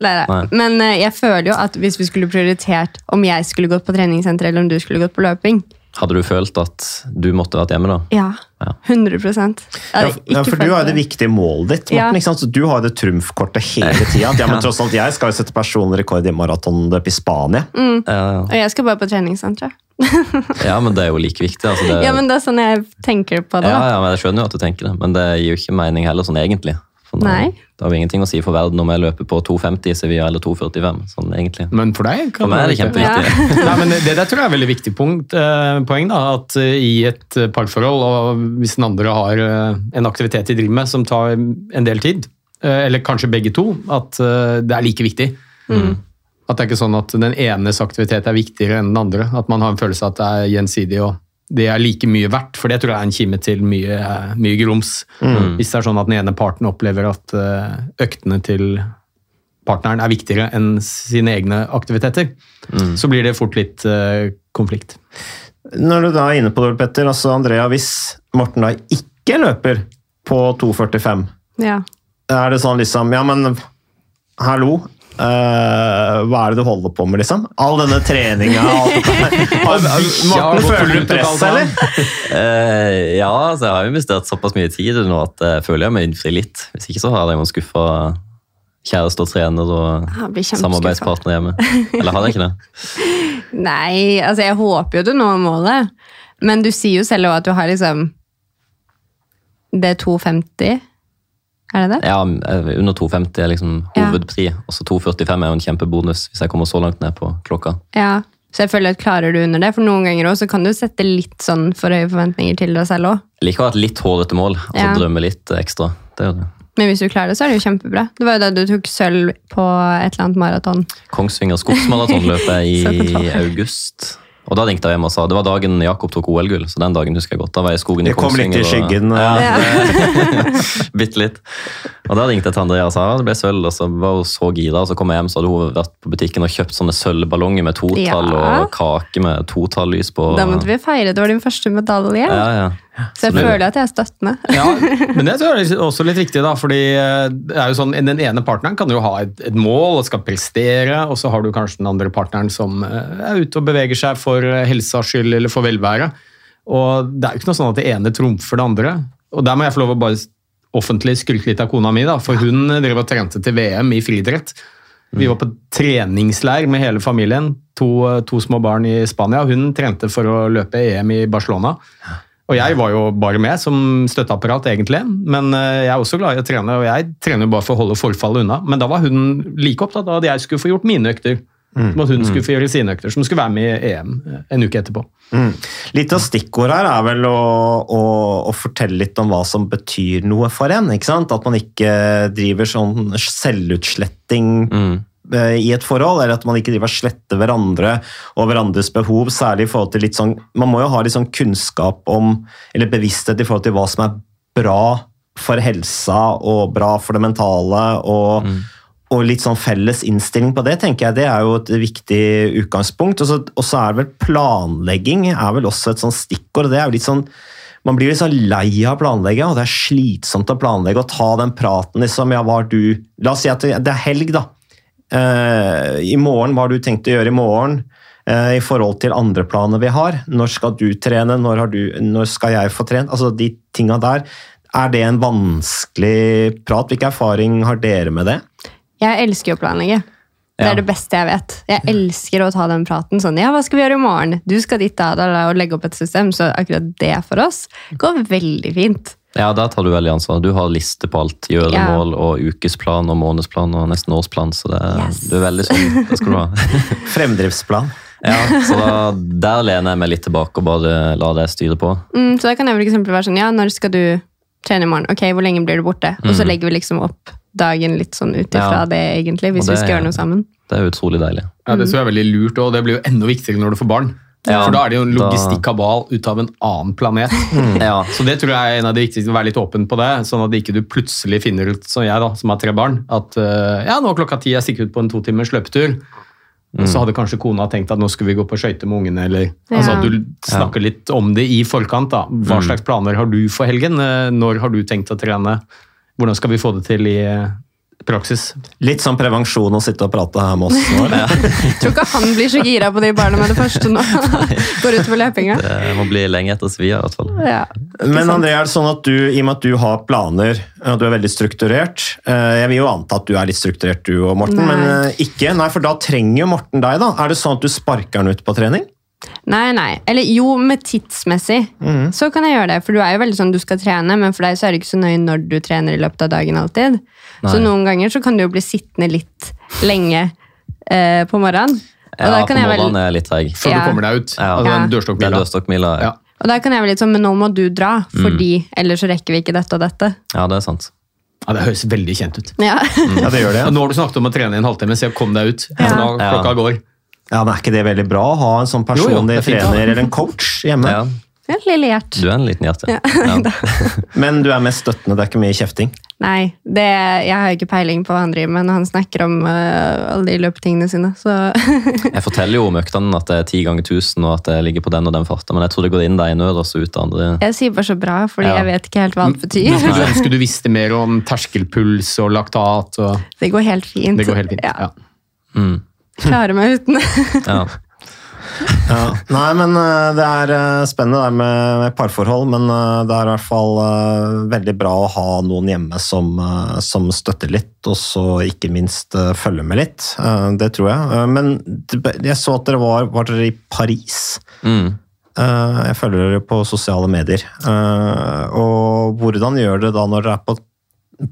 Nei, nei. Nei. Men eh, jeg føler jo at hvis vi skulle prioritert om jeg skulle gått på treningssenter eller om du skulle gått på løping Hadde du følt at du måtte vært hjemme, da? Ja. Ja. 100 Jeg Ja, for- ja, for du har jo det viktige målet ditt, Morten. Ja. ikke sant? Så du har jo det trumfkortet hele tida. Ja, men tross alt, jeg skal jo sette personrekord i maratonløp i Spania. Mm. Ja, Og jeg skal bare på treningssenteret. ja, men det er jo like viktig. Altså det, Ja, men det er sånn jeg tenker på det. ja, ja, men Jeg skjønner jo at du tenker det, men det gir jo ikke mening heller, sånn egentlig. For nå- Nei. Det har jo ingenting å si for verden om jeg løper på 2,50 i Sevilla eller 2,45. sånn egentlig. Men for deg kan For meg er det kjempeviktig. kjempeviktig. Nei, men Det der tror jeg er et veldig viktig punkt, eh, poeng. da, At eh, i et eh, parforhold, og hvis den andre har eh, en aktivitet de driver med som tar en del tid, eh, eller kanskje begge to, at eh, det er like viktig. At det er ikke sånn at den enes aktivitet er viktigere enn den andre. At man har en følelse av at det er gjensidig og det er like mye verdt. For det tror jeg er en kime til mye, mye grums. Hvis det er sånn at den ene parten opplever at eh, øktene til partneren er viktigere enn sine egne aktiviteter, så blir det fort litt eh, konflikt. Når du da er inne på det, Petter, altså Andrea, hvis Morten da ikke løper på 2,45, Ja. er det sånn liksom Ja, men hallo? Eh, hva er det du holder på med, liksom? All denne treninga. Morten, føler du press, eller? Uh, ja, altså jeg har investert såpass mye tid nå at jeg føler jeg må innfri litt. Hvis ikke så har jeg jo skuffe skuffa kjæreste og trener og samarbeidspartner hjemme. Eller har jeg ikke det? Nei, altså jeg håper jo du når målet. Men du sier jo selv at du har liksom Det er 2,50. Er det det? Ja, eh, under 2,50 er liksom Ja. hovedpri. Og så 2,45 er jo en kjempebonus hvis jeg kommer så langt ned på klokka. Ja. Så jeg føler at klarer du under det, for noen ganger også, så kan du sette litt sånn for høye forventninger til deg selv òg. Jeg liker å ha et litt hårete mål, altså Ja. drømme litt ekstra. Det gjør det. Men hvis du klarer det, så er det jo kjempebra. Det var jo da du tok sølv på et eller annet maraton. Kongsvinger skogsmaratonløpet i august. Og da ringte jeg hjem og sa det var dagen Jakob tok OL-gull, så den dagen husker jeg godt. Da var jeg i skogen i Det kom litt i skyggen. og- skyggen. Ja, Ja. Bitte litt. Og da ringte jeg til Andrea og sa det ble sølv, og så var hun så gira. Og så kom jeg hjem, så hadde hun vært på butikken og kjøpt sånne sølvballonger med totall Ja. og kake med totall-lys på. Da måtte vi feire. Det var din første medalje. Ja, ja. Så jeg så føler at jeg er støttende. Ja, men det tror jeg er også litt viktig, da, fordi eh, det er jo sånn, den ene partneren kan jo ha et, et mål og skal prestere, og så har du kanskje den andre partneren som eh, er ute og beveger seg for eh, helsas skyld eller for velvære. Og det er jo ikke noe sånn at det ene trumfer det andre. Og der må jeg få lov å bare offentlig skryte litt av kona mi, da, for hun drev og trente til VM i friidrett. Vi var på treningsleir med hele familien, to, to små barn i Spania. Hun trente for å løpe EM i Barcelona. Og jeg var jo bare med som støtteapparat, egentlig. Men eh, jeg er også glad i å trene, og jeg trener bare for å holde forfallet unna. Men da var hun like opptatt av at jeg skulle få gjort mine økter. Som at hun skulle få gjøre sine økter, som skulle være med i EM en uke etterpå. Mm. Litt av stikkordet her er vel å, å, å fortelle litt om hva som betyr noe for en. ikke sant? At man ikke driver sånn selvutsletting mm. i et forhold, eller at man ikke driver og sletter hverandre og hverandres behov, særlig i forhold til litt sånn Man må jo ha litt sånn kunnskap om, eller bevissthet i forhold til hva som er bra for helsa og bra for det mentale. og og litt sånn felles innstilling på det, tenker jeg, det er jo et viktig utgangspunkt. Og så, er vel planlegging er vel også et sånn stikkord. det er jo litt sånn, Man blir litt sånn lei av å planlegge, og det er slitsomt å planlegge. Og ta den praten liksom, ja, hva har du La oss si at det er helg, da. Uh, I morgen, hva har du tenkt å gjøre i morgen? eh, I forhold til andre planer vi har. Når skal du trene? Når, du, når skal jeg få trent? Altså De tinga der. Er det en vanskelig prat? Hvilken erfaring har dere med det? Jeg elsker å planlegge. Det Ja. er det beste jeg vet. Jeg elsker å ta den praten. sånn, ja, hva skal vi gjøre i morgen? Du skal dit da, da, og legge opp et system. Så akkurat det for oss går veldig fint. Ja, der tar du veldig ansvar. Du har liste på alt. Gjøremål og ukesplan og månedsplan og nesten årsplan. Så det, du er veldig sånn, det skal du ha. Fremdriftsplan. Ja, så da, der lener jeg meg litt tilbake og bare lar det styre på. Mm, så da kan jeg for eksempel være sånn, ja, når skal du trene i morgen? Ok, hvor lenge blir du borte? Og så Mm. legger vi liksom opp dagen litt sånn ut ifra Ja. det, egentlig, hvis det, vi skal gjøre noe sammen. Det er utrolig deilig. Ja, Det tror jeg er veldig lurt, og det blir jo enda viktigere når du får barn. Ja, For da er det jo en logistikkabal ut av en annen planet. Ja. Så det tror jeg er en av de viktigste, å være litt åpen på det, sånn at ikke du plutselig finner ut, som jeg da, som har tre barn, at uh, ja, nå er klokka ti, jeg stikker ut på en to timers løpetur. Mm. så hadde kanskje kona tenkt at nå skulle vi gå på skøyter med ungene, eller altså at du snakker litt om det i forkant. da. Hva Mm. slags planer har du for helgen? Eh, Når har du tenkt å trene? Hvordan skal vi få det til i eh, praksis? Litt sånn prevensjon å sitte og prate her med oss nå. eller? Tror ikke han blir så gira på de barna med det første nå. Går ut for løpinga. Det må bli lenge etter svia, i hvert fall. Ja. Men André, er det sånn at du, i og med at du har planer, og du er veldig strukturert eh, Jeg vil jo anta at du er litt strukturert du og Morten, Nei. men eh, ikke. Nei, for da trenger jo Morten deg, da. Er det sånn at du sparker han ut på trening? Nei, nei. Eller jo, med tidsmessig. Mm. Så kan jeg gjøre det. For du er jo veldig sånn du skal trene, men for deg så er det ikke så nøye når du trener i løpet av dagen alltid. Så noen ganger så kan du jo bli sittende litt lenge eh, på morgenen. Og Ja, på morgenen jeg vel- er jeg litt treig. Før Ja. du kommer deg ut. Ja. Altså Ja. Den dørstokkmila. Ja. Og da kan jeg vel litt sånn, men nå må du dra, Mm. fordi ellers så rekker vi ikke dette og dette. ja, det er sant. Ja, Det høres veldig kjent ut. Ja. Ja, det gjør det. Ja, nå har du snakket om å trene i en halvtime, så jeg kom deg ut. Ja. Nå klokka går. Ja, men Er ikke det veldig bra å ha en sånn Jo, jo, personlig det er trener eller en coach hjemme? Ja, Ja, Lille Gjert. du er en liten hjerte. Ja. Ja. Men du er mest støttende, det er ikke mye kjefting? Nei, det, jeg har ikke peiling på hva han driver med når han snakker om uh, alle de løpetingene sine. Så Jeg forteller jo om øktene at det er ti ganger tusen, og at jeg ligger på den og den farta, men jeg tror det går inn det ene øret og så ut det andre. jeg sier bare så bra, fordi Ja. jeg vet ikke helt hva alt betyr. Men Skulle du ønske du visste mer om terskelpuls og laktat? Og Det går helt fint. det går helt fint. Ja. Ja. Mm. Klarer meg uten. Ja. Ja. Nei, men eh, det er eh, spennende det med, med parforhold, men eh, det er i hvert fall veldig bra å ha noen hjemme som, som støtter litt, og så ikke minst følger med litt. Det tror jeg. Men jeg så at dere var, var dere i Paris. Mm. Eh, Jeg følger dere på sosiale medier. Eh, Og hvordan gjør dere da når dere er på,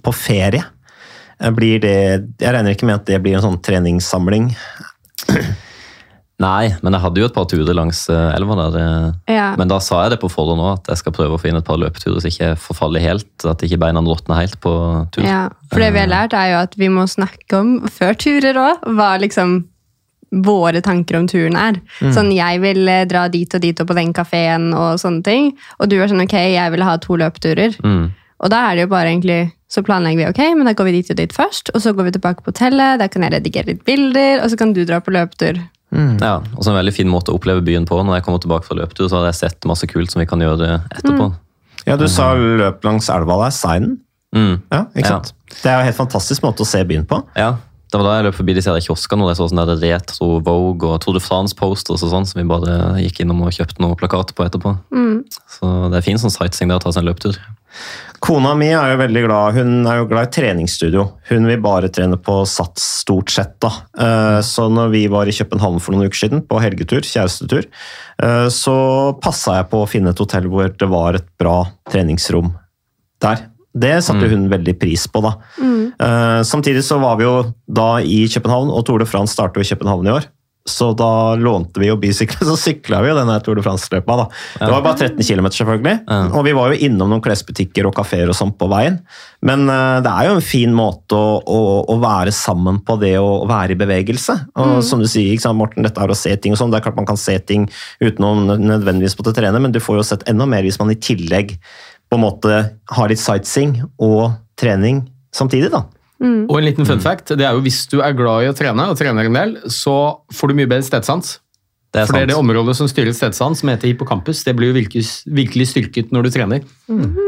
på ferie? Eh, Blir det, jeg regner ikke med at det blir en sånn treningssamling. Nei, men jeg hadde jo et par turer langs eh, elva der. eh, Ja. Men da sa jeg det på forhånd òg, at jeg skal prøve å få inn et par løpeturer så ikke jeg forfaller helt. At ikke beina råtner helt på tur. Ja, for det vi har lært er jo at vi må snakke om, før turer òg, hva liksom våre tanker om turen er. Mm. Sånn, jeg vil dra dit og dit og på den kafeen og sånne ting. Og du er sånn, ok, jeg vil ha to løpeturer. Mm. Og da er det jo bare egentlig Så planlegger vi ok, men da går vi dit og dit først, og så går vi tilbake på hotellet, der kan jeg redigere litt bilder, og så kan du dra på løpetur. Ja, og så en veldig fin måte å oppleve byen på. Når jeg kommer tilbake fra løpetur, så har jeg sett masse kult som vi kan gjøre etterpå. Ja, du sa løp langs elva der, Seinen. Mm. Ja, ikke Ja. sant? Det er jo en helt fantastisk måte å se byen på. Ja, det var da jeg løp forbi disse kioskene og jeg så sånn der retro Vogue og Tour de France-posters og sånn, som vi bare gikk innom og kjøpte noen plakater på etterpå. Mm. Så det er fin sånn sightseeing der å ta seg en løpetur. Kona mi er jo veldig glad Hun er jo glad i treningsstudio. Hun vil bare trene på sats, stort sett. da. Eh, Så når vi var i København for noen uker siden, på helgetur, kjærestetur, eh, så passa jeg på å finne et hotell hvor det var et bra treningsrom der. Det satte hun veldig pris på, da. Mm. Samtidig så var vi jo da i København, og Tour de France starter jo i København i år. Så da lånte vi jo bysykler, så sykla vi jo denne Tour de France-løpa. da. Det var bare 13 km, selvfølgelig. Og vi var jo innom noen klesbutikker og kafeer og sånn på veien. Men eh, det er jo en fin måte å, å, å være sammen på det å, være i bevegelse. Og som du sier, sant, Morten, dette er å se ting og sånn. Det er klart man kan se ting uten å nødvendigvis måtte trene, men du får jo sett enda mer hvis man i tillegg på en måte har litt sightseeing og trening samtidig, da. Mm. Og en liten fun fact, det er jo hvis du er glad i å trene, og trener en del, så får du mye bedre stedsans. Det er For det er det området som styrer stedsans, som heter hippocampus. Det blir jo virkelig, virkelig styrket når du trener.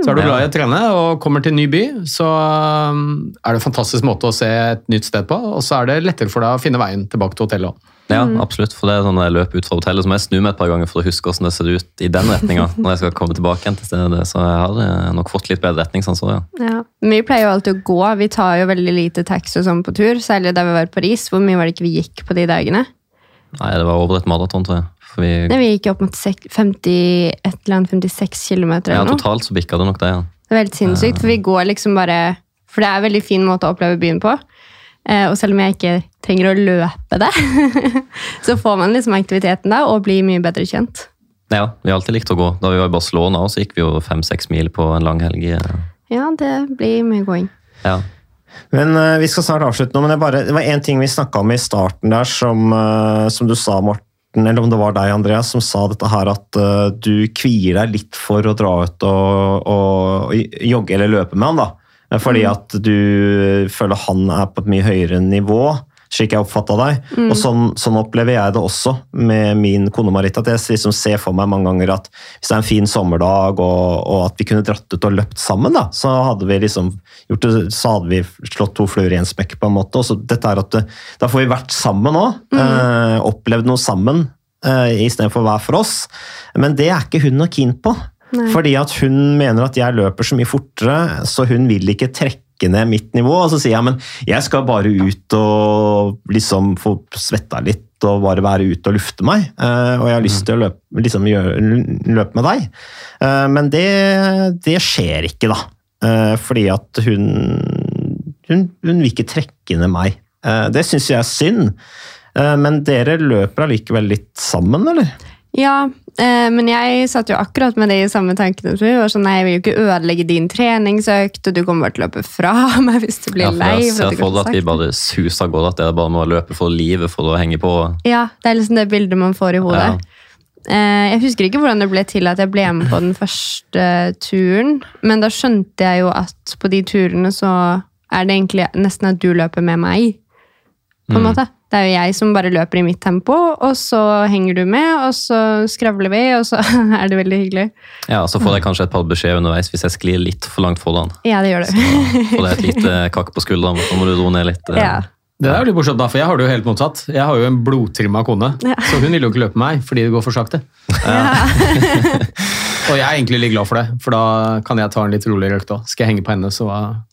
Så er du glad i å trene og kommer til en ny by, så um, er det en fantastisk måte å se et nytt sted på. Og så er det lettere for deg å finne veien tilbake til hotellet òg. Ja, absolutt. For det er sånn Når jeg løper ut fra hotellet, så må jeg snu meg et par ganger for å huske hvordan det ser ut i den retninga. når jeg skal komme tilbake igjen til stedet. Så jeg har eh, nok fått litt bedre retning. sånn ja. Ja. Vi pleier jo alltid å gå. Vi tar jo veldig lite taxi og sånn på tur, særlig da vi var i Paris. Hvor mye var det ikke vi gikk på de dagene? Nei, det var over et maraton, tror jeg. Vi, Nei, vi gikk opp mot sek- 50, et eller annet 56 km eller noe. Ja, totalt så bikka det nok det. ja. Det er veldig sinnssykt, for vi går liksom bare For det er en veldig fin måte å oppleve byen på. Eh, og selv om jeg ikke trenger å løpe det, så får man liksom aktiviteten da, og blir mye bedre kjent. Ja, vi har alltid likt å gå. Da vi var i Barcelona, så gikk vi jo fem-seks mil på en lang helg. Ja, det blir mye gåing. Ja. Men uh, Vi skal snart avslutte nå, men det, bare, det var én ting vi snakka om i starten der, som, uh, som du sa, Morten, eller om det var deg, Andreas, som sa dette her at uh, du kvier deg litt for å dra ut og, og, og jogge eller løpe med han. da. Eh, Fordi at du føler han er på et mye høyere nivå, slik jeg oppfatta deg. Og sånn, sånn opplever jeg det også med min kone Marit. At jeg liksom ser for meg mange ganger at hvis det er en fin sommerdag og, og at vi kunne dratt ut og løpt sammen, da, så hadde vi liksom gjort det, så hadde vi slått to fluer i en smekk. på en måte. Og så dette er at det, Da får vi vært sammen òg. Eh, opplevd noe sammen eh, istedenfor hver for oss. Men det er ikke hun noe keen på. Nei. Fordi at hun mener at jeg løper så mye fortere, så hun vil ikke trekke ned mitt nivå. Og så sier jeg men jeg skal bare ut og liksom få svetta litt og bare være ute og lufte meg. Eh, og jeg har lyst til å løpe, liksom, løpe med deg. Eh, men det, det skjer ikke, da. Eh, fordi at hun, hun Hun vil ikke trekke ned meg. Eh, det syns jeg er synd. Eh, men dere løper allikevel litt sammen, eller? Ja, eh, men jeg satt jo akkurat med de samme tankene som du. var Sånn, nei, jeg vil jo ikke ødelegge din treningsøkt, og du kommer bare til å løpe fra meg hvis du blir Ja, for lei. jeg ser det for deg at vi bare suser av gårde, at er bare å løpe for livet for å henge på. Ja, det er liksom det bildet man får i hodet. Ja. Eh, Jeg husker ikke hvordan det ble til at jeg ble med på den første turen, men da skjønte jeg jo at på de turene så er det egentlig nesten at du løper med meg. På en Mm. måte. Det er jo jeg som bare løper i mitt tempo, og så henger du med, og så skravler vi, og så er det veldig hyggelig. Ja, Så får jeg kanskje et par beskjeder underveis hvis jeg sklir litt for langt foran. Ja, det gjør du. Får jeg et lite kakk på skulderen, så må du roe ned litt. eh. Ja. Det er jo litt morsomt, da, for jeg har det jo helt motsatt. Jeg har jo en blodtrimma kone, Ja. så hun vil jo ikke løpe med meg fordi det går for sakte. og jeg er egentlig litt glad for det, for da kan jeg ta en litt roligere økt òg. Skal jeg henge på henne, så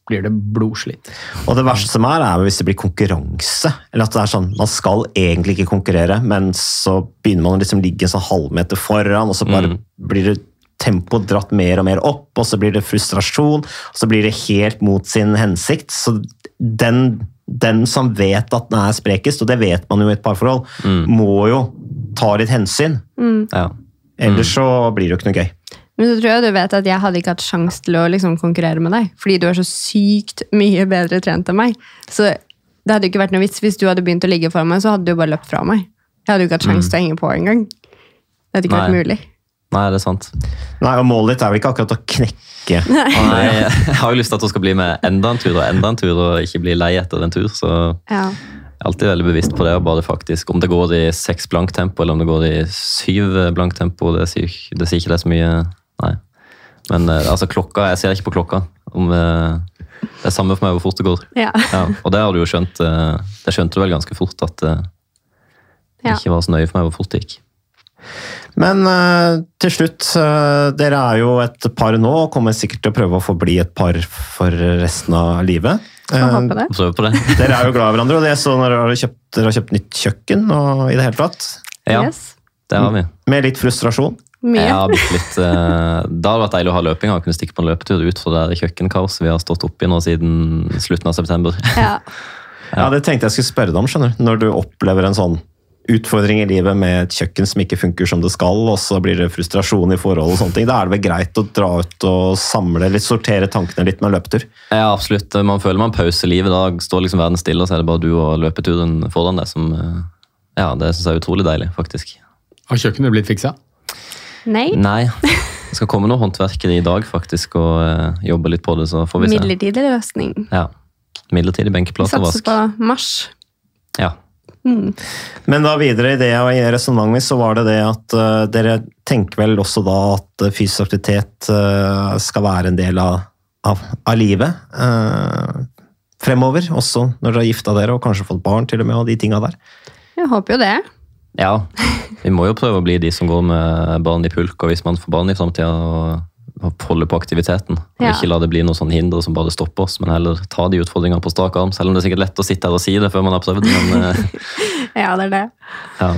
blir det blodslitt. Og det verste som er, er hvis det blir konkurranse. Eller at det er sånn, Man skal egentlig ikke konkurrere, men så begynner man å liksom ligge en sånn halvmeter foran, og så bare Mm. blir det tempoet dratt mer og mer opp, og så blir det frustrasjon, og så blir det helt mot sin hensikt. Så den, den som vet at den er sprekest, og det vet man jo i et parforhold, Mm. må jo ta litt hensyn. Ja. Ellers så blir det jo ikke noe gøy. Men så tror jeg du vet at jeg hadde ikke hatt sjanse til å liksom konkurrere med deg, fordi du er så sykt mye bedre trent enn meg. Så det hadde ikke vært noe vits hvis du hadde begynt å ligge for meg, så hadde du bare løpt fra meg. Jeg hadde jo ikke hatt sjanse til å henge på engang. Det hadde ikke vært mulig. Nei, det er sant. Nei, og Målet ditt er vel ikke akkurat å knekke Nei, jeg har jo lyst til at hun skal bli med enda en tur og enda en tur, og ikke bli lei etter en tur. Så jeg er alltid veldig bevisst på det. bare faktisk, Om det går i seks blank tempo, eller om det går i syv blank tempo, det sier, det sier ikke det så mye. Nei. Men eh, altså, klokka, jeg ser ikke på klokka. Om, eh, det er samme for meg hvor fort det går. Ja. Ja, og det har du jo skjønt. eh, Det skjønte du vel ganske fort, at det ikke var så nøye for meg hvor fort det gikk. Men til slutt, dere er jo et par nå, og kommer sikkert til å prøve å forbli et par for resten av livet. Eh, det. På det. dere er jo glad i hverandre, og det er så når dere har kjøpt, dere har kjøpt nytt kjøkken og i det hele tatt. Ja, Yes. det har vi. Med litt frustrasjon. Mye. Ja, litt, eh, det hadde vært deilig å ha løping og kunne stikke på en løpetur ut fra det kjøkkenkaoset vi har stått oppi nå siden slutten av september. Ja. Ja, Det tenkte jeg skulle spørre deg om, skjønner du. Når du opplever en sånn utfordring i livet med et kjøkken som ikke funker som det skal, og så blir det frustrasjon i forhold og sånne ting. Da er det vel greit å dra ut og samle litt, sortere tankene litt med en løpetur. Ja, absolutt. Man føler man pauser livet. Da står liksom verden stille, og så er det bare du og løpeturen foran deg som eh, Ja, det syns jeg er utrolig deilig, faktisk. Har kjøkkenet blitt fiksa? Nei. Nei. Det skal komme noen håndverkere i dag, faktisk, og uh, jobbe litt på det, så får vi se. Midlertidig løsning. Ja. Midlertidig benkeplatevask. Satser på mars. Ja. Men da videre i det og i resonnementet så var det det at uh, dere tenker vel også da at eh, fysisk aktivitet uh, skal være en del av, av, av livet uh, fremover, også når dere har gifta dere og kanskje fått barn til og med, og de tinga der. Jeg håper jo det. Ja. Vi må jo prøve å bli de som går med barn i pulk, og hvis man får barn i framtida, og holde på aktiviteten. Og Ja. Ikke la det bli noe sånn hinder som bare stopper oss, men heller ta de utfordringene på strak arm. Selv om det er sikkert lett å sitte her og si det før man har prøvd, men eh, Ja, det er det. ja.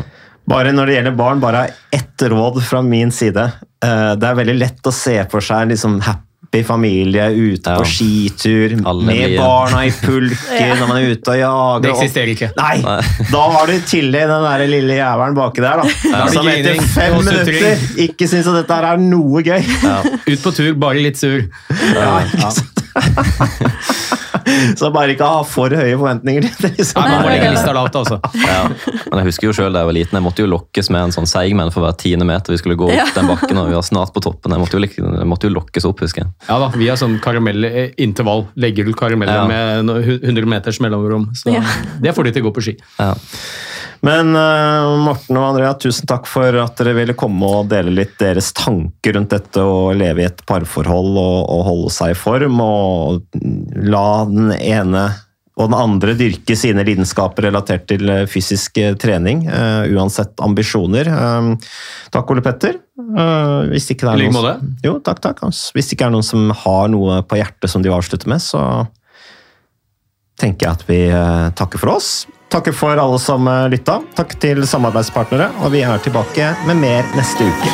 Bare når det gjelder barn, bare ett råd fra min side. Eh, Det er veldig lett å se for seg en liksom happy familie ute Ja. på skitur, Alle med mye. barna i pulken, når man er ute og jager. Det eksisterer ikke. Nei, Nei. da har du i tillegg den der lille jævelen baki der, da. Er Som etter fem minutter ikke syns at dette her er noe gøy. Ut på tur, bare litt sur. Ja, ikke sant? Så bare ikke ha for høye forventninger til det. Liksom. Nei, man må legge lista lavt, altså. Ja. Men jeg husker jo selv da jeg var liten, jeg måtte jo lokkes med en sånn seigmenn for hver tiende meter vi skulle gå opp den bakken, og vi var snart på toppen. Jeg måtte jo, jeg måtte jo lokkes opp, husker jeg. Ja da, Vi har sånn karamellintervall. Legger du karameller Ja. med 100 meters mellomrom. Så det får de til å gå på ski. Ja. Men eh, Morten og Andrea, tusen takk for at dere ville komme og dele litt deres tanker rundt dette å leve i et parforhold og, og holde seg i form. Og la den ene og den andre dyrke sine lidenskaper relatert til eh, fysisk eh, trening, Uh, uansett ambisjoner. Uh, takk, Ole Petter. Uh, hvis ikke det er noen- måte. Jo, takk, takk. Hvis det ikke er noen som har noe på hjertet som de vil avslutte med, så tenker jeg at vi takker for oss. Takker for alle som eh, lytta. Takk til samarbeidspartnere, og vi er tilbake med mer neste uke.